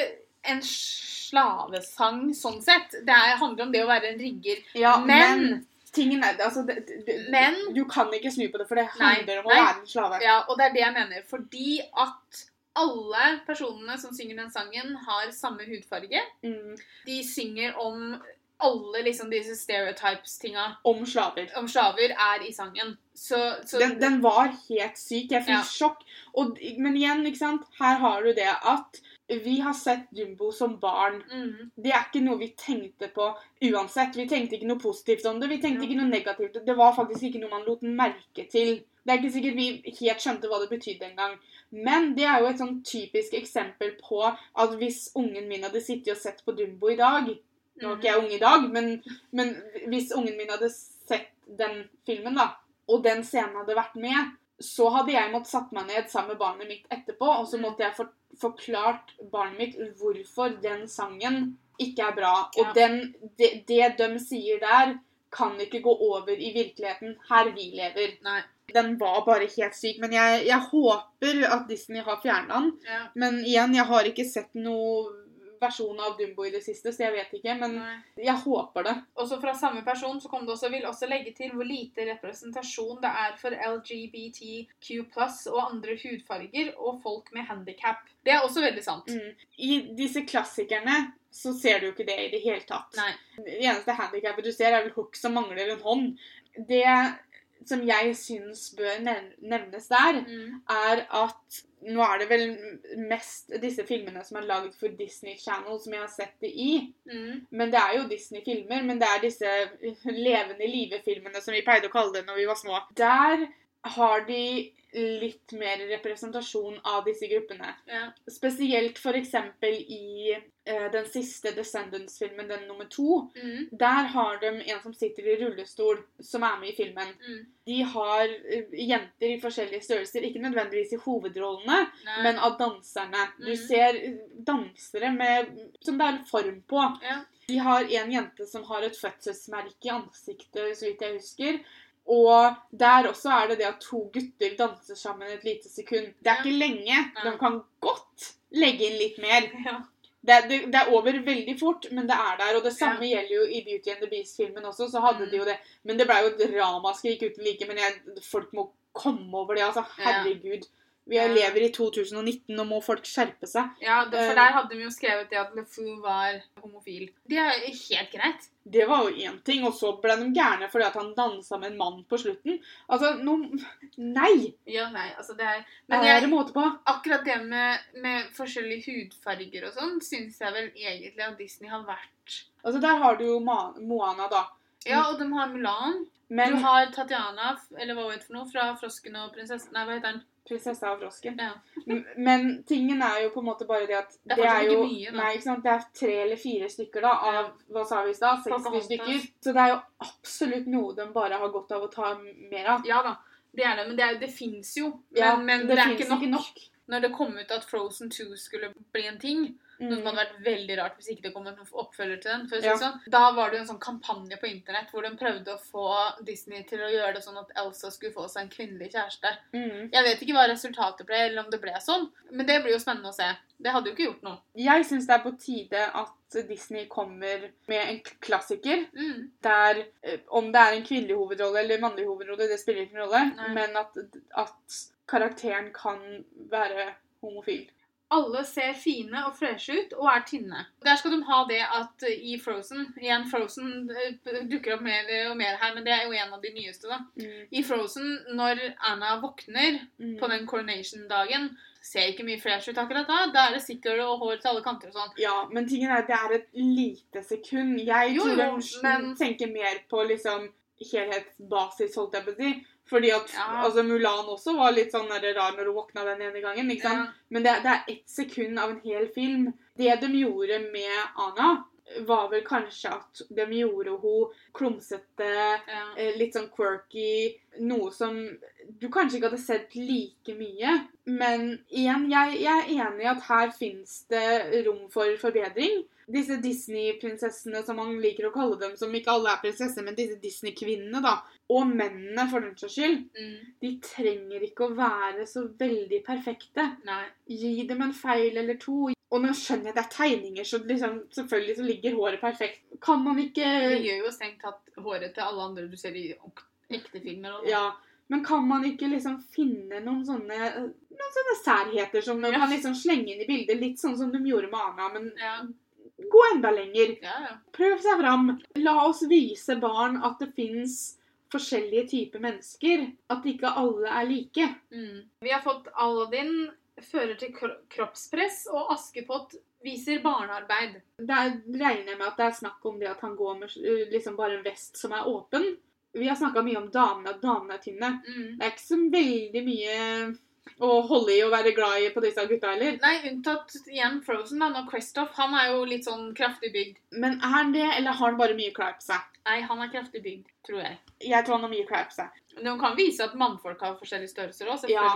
Speaker 2: en slavesang sånn sett. Det er, handler om det å være en rigger.
Speaker 1: Ja,
Speaker 2: Men-
Speaker 1: men, tingen er altså, det, det,
Speaker 2: Men-
Speaker 1: Du kan ikke snu på det, for det
Speaker 2: Nei,
Speaker 1: handler om å
Speaker 2: nei.
Speaker 1: være en slave.
Speaker 2: Ja, og det er det jeg mener. Fordi at alle personene som synger den sangen, har samme hudfarge.
Speaker 1: Mm.
Speaker 2: De synger om alle liksom disse stereotypes-tinga
Speaker 1: Om slaver.
Speaker 2: om slaver er i sangen. Så, så
Speaker 1: Den, den var helt syk. Jeg fikk
Speaker 2: Ja.
Speaker 1: sjokk. Og, men igjen, ikke sant? her har du det at vi har sett Jumbo som barn.
Speaker 2: mm,
Speaker 1: Det er ikke noe vi tenkte på uansett. Vi tenkte ikke noe positivt om det. Vi tenkte
Speaker 2: Ja.
Speaker 1: ikke noe negativt. Det var faktisk ikke noe man lot merke til. Det er ikke sikkert vi helt skjønte hva det betydde engang. Men det er jo et sånn typisk eksempel på at hvis ungen min hadde sittet og sett på Dumbo i dag Nå er ikke jeg ung i dag, men, men hvis ungen min hadde sett den filmen, da, og den scenen hadde vært med, så hadde jeg måttet satt meg ned sammen med barnet mitt etterpå, og så måtte jeg for, forklart barnet mitt hvorfor den sangen ikke er bra. Og den, det, det de sier der, kan ikke gå over i virkeligheten her vi lever.
Speaker 2: Nei.
Speaker 1: Den var bare helt syk, men jeg, jeg håper at Disney har fjernet den.
Speaker 2: Ja.
Speaker 1: Men igjen, jeg har ikke sett noe versjon av Dumbo i det siste, så jeg vet ikke. Men
Speaker 2: Nei.
Speaker 1: jeg håper det.
Speaker 2: Også fra samme person så kom det også, vil også legge til hvor lite representasjon det er for LGBTQ og andre hudfarger og folk med handikap. Det er også veldig sant.
Speaker 1: Mm. I disse klassikerne så ser du jo ikke det i det hele tatt.
Speaker 2: Nei.
Speaker 1: Det eneste handikappet du ser, er vel Hook som mangler en hånd. Det som jeg syns bør nevnes der,
Speaker 2: Mm.
Speaker 1: er at nå er det vel mest disse filmene som er lagd for Disney Channel som jeg har sett det i.
Speaker 2: Mm.
Speaker 1: Men det er jo Disney-filmer, men det er disse levende live-filmene som vi pleide å kalle det når vi var små. Der har de litt mer representasjon av disse gruppene.
Speaker 2: Ja.
Speaker 1: Spesielt eksempel i uh, den siste Descendants-filmen, den nummer to.
Speaker 2: Mm.
Speaker 1: Der har de en som sitter i rullestol, som er med i filmen.
Speaker 2: Mm.
Speaker 1: De har uh, jenter i forskjellige størrelser, ikke nødvendigvis i hovedrollene,
Speaker 2: Nei.
Speaker 1: men av danserne. Du
Speaker 2: Mhm.
Speaker 1: ser eh, dansere med, som det er form på.
Speaker 2: Ja.
Speaker 1: De har en jente som har et fødselsmerke i ansiktet, så vidt jeg husker. Og der også er det det at to gutter danser sammen et lite sekund. Det er ikke lenge. De kan godt legge inn litt mer.
Speaker 2: Ja.
Speaker 1: Det, det, det er over veldig fort, men det er der. Og det samme gjelder jo i Beauty and the Beast-filmen også. så hadde
Speaker 2: Mm.
Speaker 1: de jo det. Men det ble jo et ramaskrik uten like. Men jeg, folk må komme over det, altså.
Speaker 2: Ja.
Speaker 1: Vi
Speaker 2: Ja.
Speaker 1: lever i 2019, og må folk skjerpe seg.
Speaker 2: Ja, for
Speaker 1: Eh.
Speaker 2: der hadde de jo skrevet det at LeFou var homofil. Det er helt greit.
Speaker 1: Det var jo én ting, og så ble de gærne fordi at han dansa med en mann på slutten. Altså, no, Nei!
Speaker 2: Ja, nei, altså det er Men
Speaker 1: er en måte på?
Speaker 2: akkurat det med, med forskjellige hudfarger og sånn, syns jeg vel egentlig at Disney har vært
Speaker 1: Altså, Der har du jo Moana, da.
Speaker 2: Ja, og de har Mulan.
Speaker 1: Men
Speaker 2: Du har Tatiana, eller hva hun heter for noe, fra 'Frosken og prinsessen'. Nei, hva heter den?
Speaker 1: Prinsessa og frosken.
Speaker 2: Ja.
Speaker 1: Men tingen er jo på en måte bare det at
Speaker 2: Det er fortsatt
Speaker 1: jo
Speaker 2: mye.
Speaker 1: Nei, ikke? Det er tre eller fire stykker da, av
Speaker 2: Ja.
Speaker 1: hva sa vi i stad? 60 stykker. Så det er jo absolutt noe de bare har godt av å ta mer av.
Speaker 2: Ja da, det er det. Men det, er, det fins jo. Men,
Speaker 1: Ja,
Speaker 2: men det, er
Speaker 1: finnes
Speaker 2: ikke nok. Når det kom ut at Frozen 2 skulle bli en ting, noe som
Speaker 1: Mm.
Speaker 2: hadde vært veldig rart hvis ikke det kom en oppfølger til den,
Speaker 1: Ja.
Speaker 2: sånn, da var det jo en sånn kampanje på internett hvor de prøvde å få Disney til å gjøre det sånn at Elsa skulle få seg en kvinnelig kjæreste.
Speaker 1: Mm.
Speaker 2: Jeg vet ikke hva resultatet ble, eller om det ble sånn, men det blir jo spennende å se. Det hadde jo ikke gjort noe.
Speaker 1: Jeg syns det er på tide at Disney kommer med en klassiker.
Speaker 2: Mm.
Speaker 1: Der eh, om det er en kvinnelig hovedrolle eller mannlig hovedrolle, det spiller ingen rolle.
Speaker 2: Nei.
Speaker 1: Men at, at karakteren kan være homofil.
Speaker 2: Alle ser fine og freshe ut og er tynne. Der skal de ha det at i Frozen Igjen, Frozen eh, dukker opp mer og mer her, men det er jo en av de nyeste, da. I Frozen, når Anna våkner
Speaker 1: Mm.
Speaker 2: på den coronation-dagen, ser ikke mye fresh ut akkurat da. Da er det sikkert og hår til alle kanter og sånn.
Speaker 1: Ja, men tingen er at det er et lite sekund. Jeg
Speaker 2: Jo,
Speaker 1: tror
Speaker 2: jo,
Speaker 1: de
Speaker 2: men-
Speaker 1: tenker mer på liksom helhetsbasis, holdt jeg på å si. Fordi at
Speaker 2: Ja.
Speaker 1: altså, Mulan også var litt sånn rar når hun våkna den ene gangen. ikke sant?
Speaker 2: Ja.
Speaker 1: Men det, det er ett sekund av en hel film. Det de gjorde med Anna, var vel kanskje at de gjorde hun klumsete,
Speaker 2: Ja.
Speaker 1: eh, litt sånn quirky, noe som du kanskje ikke hadde sett like mye. Men igjen, jeg, jeg er enig i at her fins det rom for forbedring. Disse Disney-prinsessene, som man liker å kalle dem, som ikke alle er prinsesser, men disse Disney-kvinnene, da, og mennene for den saks skyld,
Speaker 2: Mm.
Speaker 1: de trenger ikke å være så veldig perfekte.
Speaker 2: Nei.
Speaker 1: Gi dem en feil eller to. Og nå skjønner jeg det er tegninger, så liksom, selvfølgelig så ligger håret perfekt. Kan man ikke
Speaker 2: Det gjør jo strengt tatt håret til alle andre du ser i ekte filmer. Og
Speaker 1: Ja, men kan man ikke liksom finne noen sånne noen sånne særheter som man
Speaker 2: Ja.
Speaker 1: kan liksom slenge inn i bildet? Litt sånn som de gjorde med Ana, men
Speaker 2: Ja.
Speaker 1: Gå enda lenger.
Speaker 2: ja, ja.
Speaker 1: Prøv seg fram. La oss vise barn at det fins forskjellige typer mennesker. At ikke alle er like.
Speaker 2: Mm. Vi har fått Aladdin fører til kroppspress, og Askepott viser barnearbeid.
Speaker 1: Der regner jeg med at det er snakk om det at han går med uh, liksom bare en vest som er åpen. Vi har snakka mye om damene, at damene er tynne.
Speaker 2: Mm.
Speaker 1: Det er ikke så veldig mye å holde i og være glad i på disse gutta heller.
Speaker 2: Nei, unntatt igjen Frozen, da. Når Kristoff Han er jo litt sånn kraftig bygd.
Speaker 1: Men er han det, eller har han bare mye klær på seg?
Speaker 2: Nei, han er kraftig bygd, tror jeg.
Speaker 1: Jeg tror han har mye klær på seg.
Speaker 2: Men hun kan vise at mannfolk har forskjellige størrelser òg,
Speaker 1: Ja.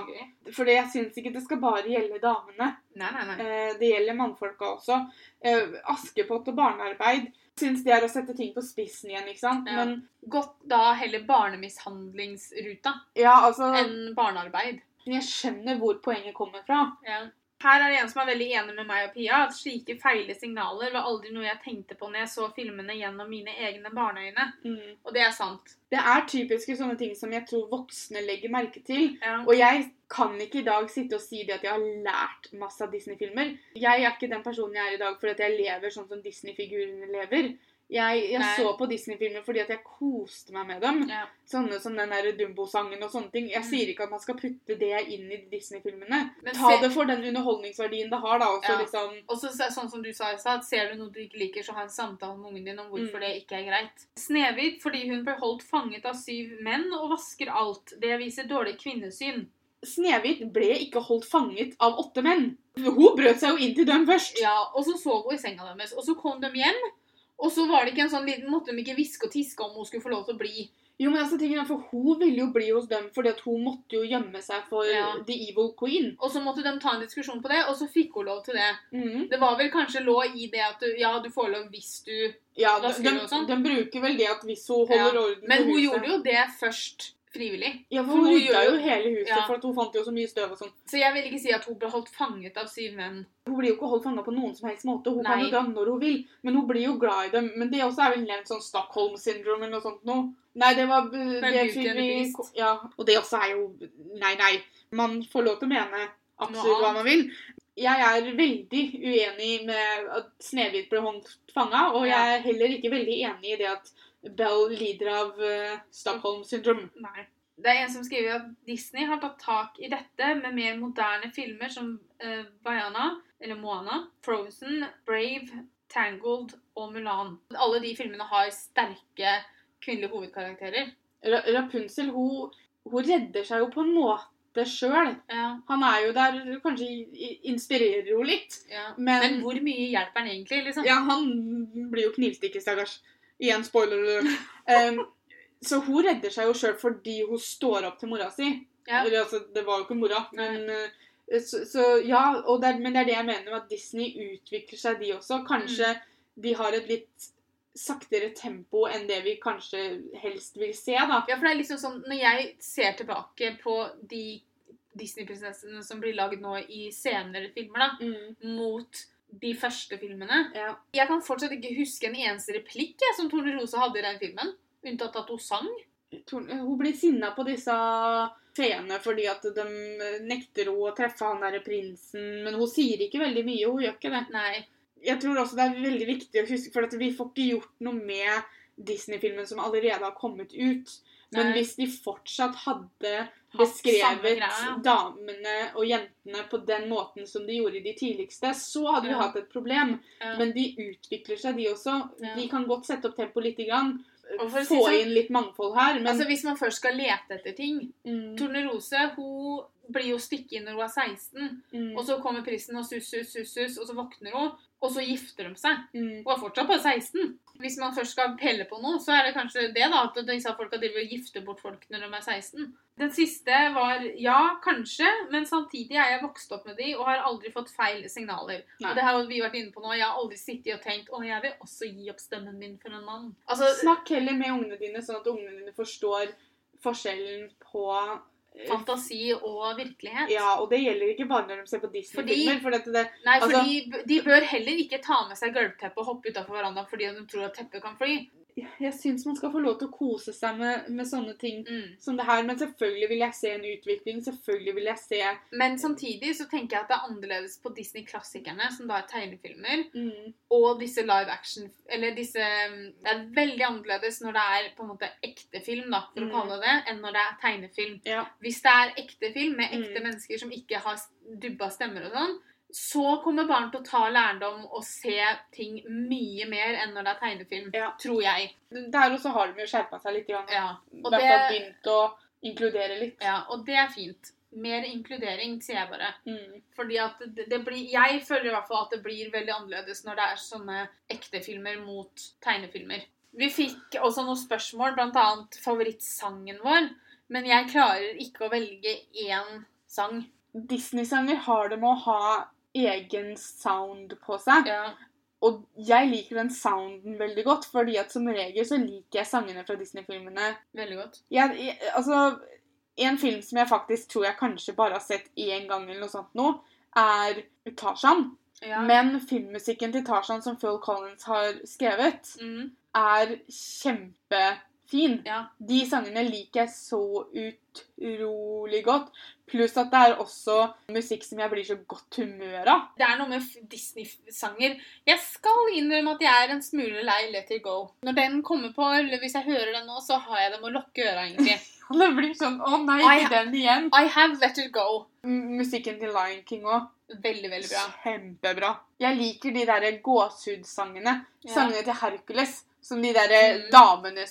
Speaker 1: For jeg syns ikke det skal bare gjelde damene.
Speaker 2: Nei, nei, nei.
Speaker 1: Eh, Det gjelder mannfolka også. Eh, Askepott og barnearbeid syns det er å sette ting på spissen igjen, ikke sant?
Speaker 2: Ja.
Speaker 1: Men
Speaker 2: Godt da heller barnemishandlingsruta
Speaker 1: ja, altså
Speaker 2: enn barnearbeid.
Speaker 1: Jeg skjønner hvor poenget kommer fra.
Speaker 2: Ja. Her er det en som er veldig enig med meg og Pia, at slike feile signaler var aldri noe jeg tenkte på når jeg så filmene gjennom mine egne barneøyne.
Speaker 1: Mm.
Speaker 2: Og det er sant.
Speaker 1: Det er typiske sånne ting som jeg tror voksne legger merke til.
Speaker 2: Ja.
Speaker 1: Og jeg kan ikke i dag sitte og si det at jeg har lært masse av Disney-filmer. Jeg er ikke den personen jeg er i dag fordi jeg lever sånn som Disney-figurene lever. Jeg, jeg så på Disney-filmer fordi at jeg koste meg med dem.
Speaker 2: Ja.
Speaker 1: Sånne som den Dumbo-sangen og sånne ting. Jeg
Speaker 2: Mm.
Speaker 1: sier ikke at man skal putte det inn i Disney-filmene. Ta det for den underholdningsverdien det har, da. Også,
Speaker 2: Ja.
Speaker 1: liksom
Speaker 2: Og så så- sånn som du sa i stad, ser du noe du ikke liker, så ha en samtale med ungen din om hvorfor
Speaker 1: Mm.
Speaker 2: det ikke er greit. Snehvit fordi hun ble holdt fanget av syv menn og vasker alt. Det viser dårlig kvinnesyn.
Speaker 1: Snehvit ble ikke holdt fanget av åtte menn. Hun brøt seg jo inn til dem først.
Speaker 2: Ja, Og så sov hun i senga deres, og så kom de hjem. Og så var det ikke en sånn liten, måtte de ikke hviske og tiske om hun skulle få lov til å bli.
Speaker 1: Jo, men altså, tingen er, for Hun ville jo bli hos dem fordi at hun måtte jo gjemme seg for
Speaker 2: Ja.
Speaker 1: The Evil Queen.
Speaker 2: Og så måtte de ta en diskusjon på det, og så fikk hun lov til det.
Speaker 1: Mm.
Speaker 2: Det var vel kanskje lå i det at du, ja, du får lov hvis du
Speaker 1: Ja,
Speaker 2: vasker
Speaker 1: de,
Speaker 2: og sånn?
Speaker 1: de bruker vel det at hvis hun holder orden
Speaker 2: Men
Speaker 1: på
Speaker 2: hun
Speaker 1: huset
Speaker 2: gjorde jo det først frivillig.
Speaker 1: Ja, for
Speaker 2: for
Speaker 1: hun rydda jo hele huset,
Speaker 2: Ja.
Speaker 1: for hun fant jo så mye støv og sånn.
Speaker 2: Så jeg vil ikke si at hun ble holdt fanget av syv menn.
Speaker 1: Hun blir jo ikke holdt fanga på noen som helst måte. Hun kan jo dra når hun vil, men hun blir jo glad i dem. Men det også er vel nevnt sånn Stockholm syndrome eller noe sånt noe. Nei, det var det
Speaker 2: Beast.
Speaker 1: Ja, og det også er jo Nei, nei. Man får lov til å mene absolutt hva man vil. Jeg er veldig uenig med at Snehvit ble holdt fanga, og jeg er heller ikke veldig enig i det at Bell lider av uh, Stockholm syndrom.
Speaker 2: Nei. Det er en som skriver at Disney har tatt tak i dette med mer moderne filmer som uh, Vaiana, eller Moana, Frozen, Brave, Tangled og Mulan. Alle de filmene har sterke kvinnelige hovedkarakterer.
Speaker 1: Ra Rapunzel, hun, hun redder seg jo på en måte sjøl.
Speaker 2: Ja,
Speaker 1: Han er jo der, kanskje inspirerer jo litt.
Speaker 2: ja.
Speaker 1: Men,
Speaker 2: Men hvor mye hjelper han egentlig, liksom?
Speaker 1: ja, han blir jo knivstikket, stakkars. Igjen spoiler alert. Um, så hun redder seg jo sjøl fordi hun står opp til mora si.
Speaker 2: Ja.
Speaker 1: Eller altså, det var jo ikke mora, men uh, så, så ja, det er, men det er det jeg mener med at Disney utvikler seg, de også. Kanskje
Speaker 2: Mm.
Speaker 1: de har et litt saktere tempo enn det vi kanskje helst vil se, da.
Speaker 2: Ja, for det er liksom sånn, Når jeg ser tilbake på de Disney-prinsessene som blir lagd nå i senere filmer, da,
Speaker 1: Mm,
Speaker 2: mot de første filmene
Speaker 1: ja.
Speaker 2: Jeg kan fortsatt ikke huske en eneste replikk jeg, som Torne Rose hadde i den filmen. Unntatt at hun sang.
Speaker 1: Hun blir sinna på disse feene fordi at de nekter henne å treffe han derre prinsen. Men hun sier ikke veldig mye. Hun gjør ikke det.
Speaker 2: Nei.
Speaker 1: Jeg tror også det er veldig viktig å huske, for vi får ikke gjort noe med Disney-filmen som allerede har kommet ut. Men hvis de fortsatt hadde beskrevet damene og jentene på den måten som de gjorde i de tidligste, så hadde vi
Speaker 2: Ja.
Speaker 1: hatt et problem.
Speaker 2: Ja.
Speaker 1: Men de utvikler seg, de også.
Speaker 2: Ja.
Speaker 1: De kan godt sette opp tempoet lite grann.
Speaker 2: Få si sånn-
Speaker 1: inn litt mangfold her, men
Speaker 2: Altså Hvis man først skal lete etter ting
Speaker 1: mm,
Speaker 2: Tornerose hun blir jo stykket når hun er 16.
Speaker 1: mm,
Speaker 2: Og så kommer prisen og sus, sus, sus, sus, og så våkner hun. Og så gifter de seg.
Speaker 1: mm,
Speaker 2: Og er fortsatt bare 16. Hvis man først skal pelle på noe, så er det kanskje det da, at disse folka driver og gifter bort folk når de er 16. Den siste var ja, kanskje, men samtidig er jeg vokst opp med de og har aldri fått feil signaler.
Speaker 1: Nei.
Speaker 2: Og det har vi vært inne på nå. Jeg har aldri sittet og tenkt å, jeg vil også gi opp stemmen min for en mann. Altså,
Speaker 1: Snakk heller med ungene dine, sånn at ungene dine forstår forskjellen på
Speaker 2: fantasi og virkelighet.
Speaker 1: Ja, og det gjelder ikke bare når de ser på Disney-filmer. For det,
Speaker 2: Nei, for
Speaker 1: Altså-
Speaker 2: de, de bør heller ikke ta med seg gulvteppet og hoppe utafor verandaen fordi de tror at teppet kan fly.
Speaker 1: Jeg syns man skal få lov til å kose seg med, med sånne ting
Speaker 2: Mm.
Speaker 1: som det her. Men selvfølgelig vil jeg se en utvikling. Selvfølgelig vil jeg se
Speaker 2: Men samtidig så tenker jeg at det er annerledes på Disney-klassikerne, som da er tegnefilmer,
Speaker 1: mm,
Speaker 2: og disse live action Eller disse mm, Det er veldig annerledes når det er på en måte ekte film, da, for
Speaker 1: Mm.
Speaker 2: å kalle det det, enn når det er tegnefilm.
Speaker 1: Ja.
Speaker 2: Hvis det er ekte film med ekte
Speaker 1: Mm.
Speaker 2: mennesker som ikke har dubba stemmer og sånn, så kommer barn til å ta lærdom og se ting mye mer enn når det er tegnefilm.
Speaker 1: Ja.
Speaker 2: Tror jeg.
Speaker 1: Der også har de jo skjerpa seg litt. Grann.
Speaker 2: Ja. Og det,
Speaker 1: begynt å inkludere litt.
Speaker 2: ja, og det er fint. Mer inkludering, sier jeg bare.
Speaker 1: Mm.
Speaker 2: Fordi at det, det blir, Jeg føler i hvert fall at det blir veldig annerledes når det er sånne ekte filmer mot tegnefilmer. Vi fikk også noen spørsmål, bl.a. favorittsangen vår. Men jeg klarer ikke å velge én sang.
Speaker 1: Disney-sanger har det med å ha egen sound på seg.
Speaker 2: Ja.
Speaker 1: Og jeg liker den sounden veldig godt, fordi at som regel så liker jeg sangene fra Disney-filmene.
Speaker 2: Veldig godt.
Speaker 1: Jeg, jeg, altså, en film som jeg faktisk tror jeg kanskje bare har sett én gang, eller noe sånt nå, er Tarzan.
Speaker 2: Ja.
Speaker 1: Men filmmusikken til Tarzan som Phil Collins har skrevet,
Speaker 2: mm,
Speaker 1: er kjempefin.
Speaker 2: ja.
Speaker 1: De sangene liker jeg så utrolig godt. Pluss at det er også musikk som jeg blir så godt humør av.
Speaker 2: Det er noe med Disney-sanger. Jeg skal innrømme at jeg er en smule lei Let It Go. Når den kommer på, eller hvis jeg hører den nå, så har jeg det med å lukke øra, egentlig.
Speaker 1: Det blir sånn Å nei, ikke den igjen.
Speaker 2: I have Let It Go.
Speaker 1: M- Musikken til Lion King òg.
Speaker 2: Veldig, veldig bra.
Speaker 1: Kjempebra. Jeg liker de derre gåsehudsangene.
Speaker 2: Ja.
Speaker 1: Sangene til Hercules. Som de derre
Speaker 2: Mm.
Speaker 1: damene
Speaker 2: Ja.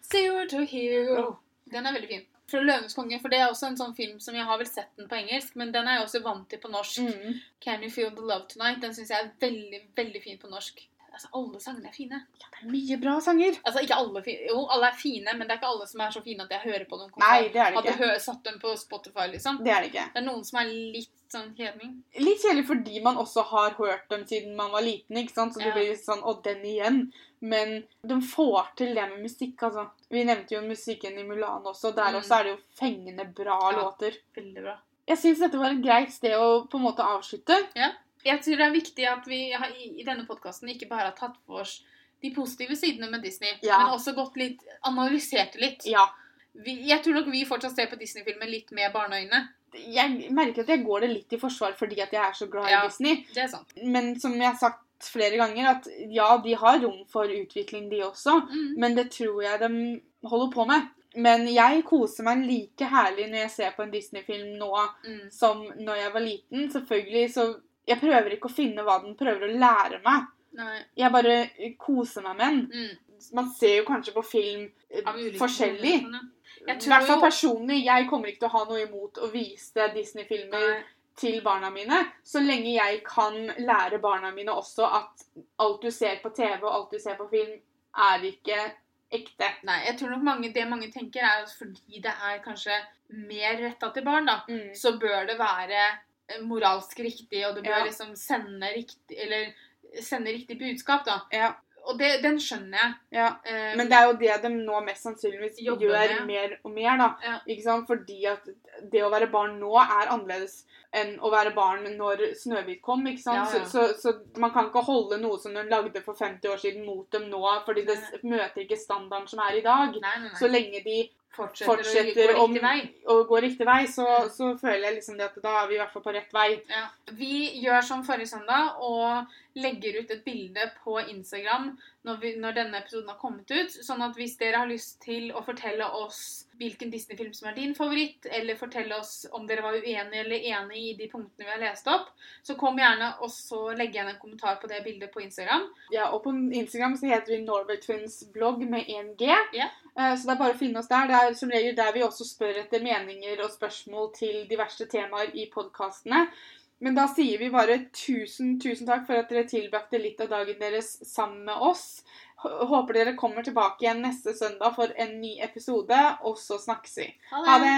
Speaker 1: See
Speaker 2: Zero to hero. Den er veldig fin. Fra 'Løvenes konge', for det er også en sånn film som jeg har vel sett den på engelsk, men den er jeg også vant til på norsk.
Speaker 1: Mm.
Speaker 2: 'Can You Feel The Love Tonight', den syns jeg er veldig, veldig fin på norsk. Altså, Alle sangene er fine.
Speaker 1: Ja, det er mye bra sanger.
Speaker 2: Altså, ikke alle fine. Jo, alle er fine, men det er ikke alle som er så fine at jeg hører på dem
Speaker 1: Nei, det er det
Speaker 2: ikke.
Speaker 1: ikke.
Speaker 2: jeg satt dem på Spotify, liksom.
Speaker 1: Det er det ikke.
Speaker 2: Det er noen som er litt sånn kjedning.
Speaker 1: Litt kjedelig fordi man også har hørt dem siden man var liten, ikke sant? Så det
Speaker 2: Ja.
Speaker 1: blir litt sånn Å, den igjen. Men de får til det med musikk, altså. Vi nevnte jo musikken i Mulan også. Der
Speaker 2: Mm.
Speaker 1: også er det jo fengende bra
Speaker 2: Ja.
Speaker 1: låter.
Speaker 2: Veldig bra.
Speaker 1: Jeg syns dette var et greit sted å på en måte avslutte. Ja.
Speaker 2: Jeg tror det er viktig at vi har, i, denne podkasten ikke bare har tatt for oss de positive sidene med Disney,
Speaker 1: Ja.
Speaker 2: men også gått litt, analysert litt.
Speaker 1: Ja.
Speaker 2: Vi, jeg tror nok vi fortsatt ser på Disney-filmer litt med barneøyne.
Speaker 1: Jeg merker at jeg går det litt i forsvar fordi at jeg er så glad
Speaker 2: Ja.
Speaker 1: i Disney.
Speaker 2: Det er sant.
Speaker 1: Men som jeg har sagt flere ganger, at ja, de har rom for utvikling, de også.
Speaker 2: Mm.
Speaker 1: Men det tror jeg de holder på med. Men jeg koser meg like herlig når jeg ser på en Disney-film nå
Speaker 2: Mm.
Speaker 1: som når jeg var liten. Selvfølgelig så Jeg prøver ikke å finne hva den prøver å lære meg.
Speaker 2: Nei.
Speaker 1: Jeg bare koser meg med den.
Speaker 2: Mm.
Speaker 1: Man ser jo kanskje på film eh, forskjellig.
Speaker 2: Filmen, sånn, ja.
Speaker 1: I hvert fall personlig. Jeg kommer ikke til å ha noe imot å vise Disney-filmer til barna mine, så lenge jeg kan lære barna mine også at alt du ser på TV og alt du ser på film, er ikke ekte.
Speaker 2: Nei, jeg tror nok mange, det mange tenker er at fordi det er kanskje mer retta til barn, da,
Speaker 1: Mm.
Speaker 2: så bør det være eh, moralsk riktig, og det bør
Speaker 1: Ja.
Speaker 2: liksom sende riktig Eller sende riktig budskap, da.
Speaker 1: Ja,
Speaker 2: Og det, den skjønner jeg.
Speaker 1: ja.
Speaker 2: um,
Speaker 1: Men det er jo det de nå mest sannsynligvis gjør
Speaker 2: med.
Speaker 1: mer og mer, da.
Speaker 2: Ja.
Speaker 1: Ikke sant? Fordi at det å være barn nå er annerledes enn å være barn når Snøhvit kom, ikke sant?
Speaker 2: Ja, ja.
Speaker 1: Så, så, så man kan ikke holde noe som de lagde for 50 år siden mot dem nå, fordi det møter ikke standarden som er i dag.
Speaker 2: Nei, nei, nei.
Speaker 1: Så lenge de
Speaker 2: fortsetter,
Speaker 1: fortsetter
Speaker 2: å gå riktig vei.
Speaker 1: å gå riktig vei, så, så føler jeg liksom det at da er vi i hvert fall på rett vei.
Speaker 2: Ja. Vi gjør som forrige søndag og legger ut et bilde på Instagram når, vi, når denne episoden har kommet ut. Sånn at hvis dere har lyst til å fortelle oss hvilken Disney-film som er din favoritt, eller fortelle oss om dere var uenige eller enige i de punktene vi har lest opp, så kom gjerne og så legge igjen en kommentar på det bildet på Instagram.
Speaker 1: Ja, og på Instagram så heter vi Norway Twins blogg med 1G.
Speaker 2: Ja.
Speaker 1: Eh, Så det er bare å finne oss der. Det er som regel der vi også spør etter meninger og spørsmål til diverse temaer i podkastene. Men da sier vi bare tusen, tusen takk for at dere tilbrakte litt av dagen deres sammen med oss. Håper dere kommer tilbake igjen neste søndag for en ny episode, og så snakkes vi. Ha det!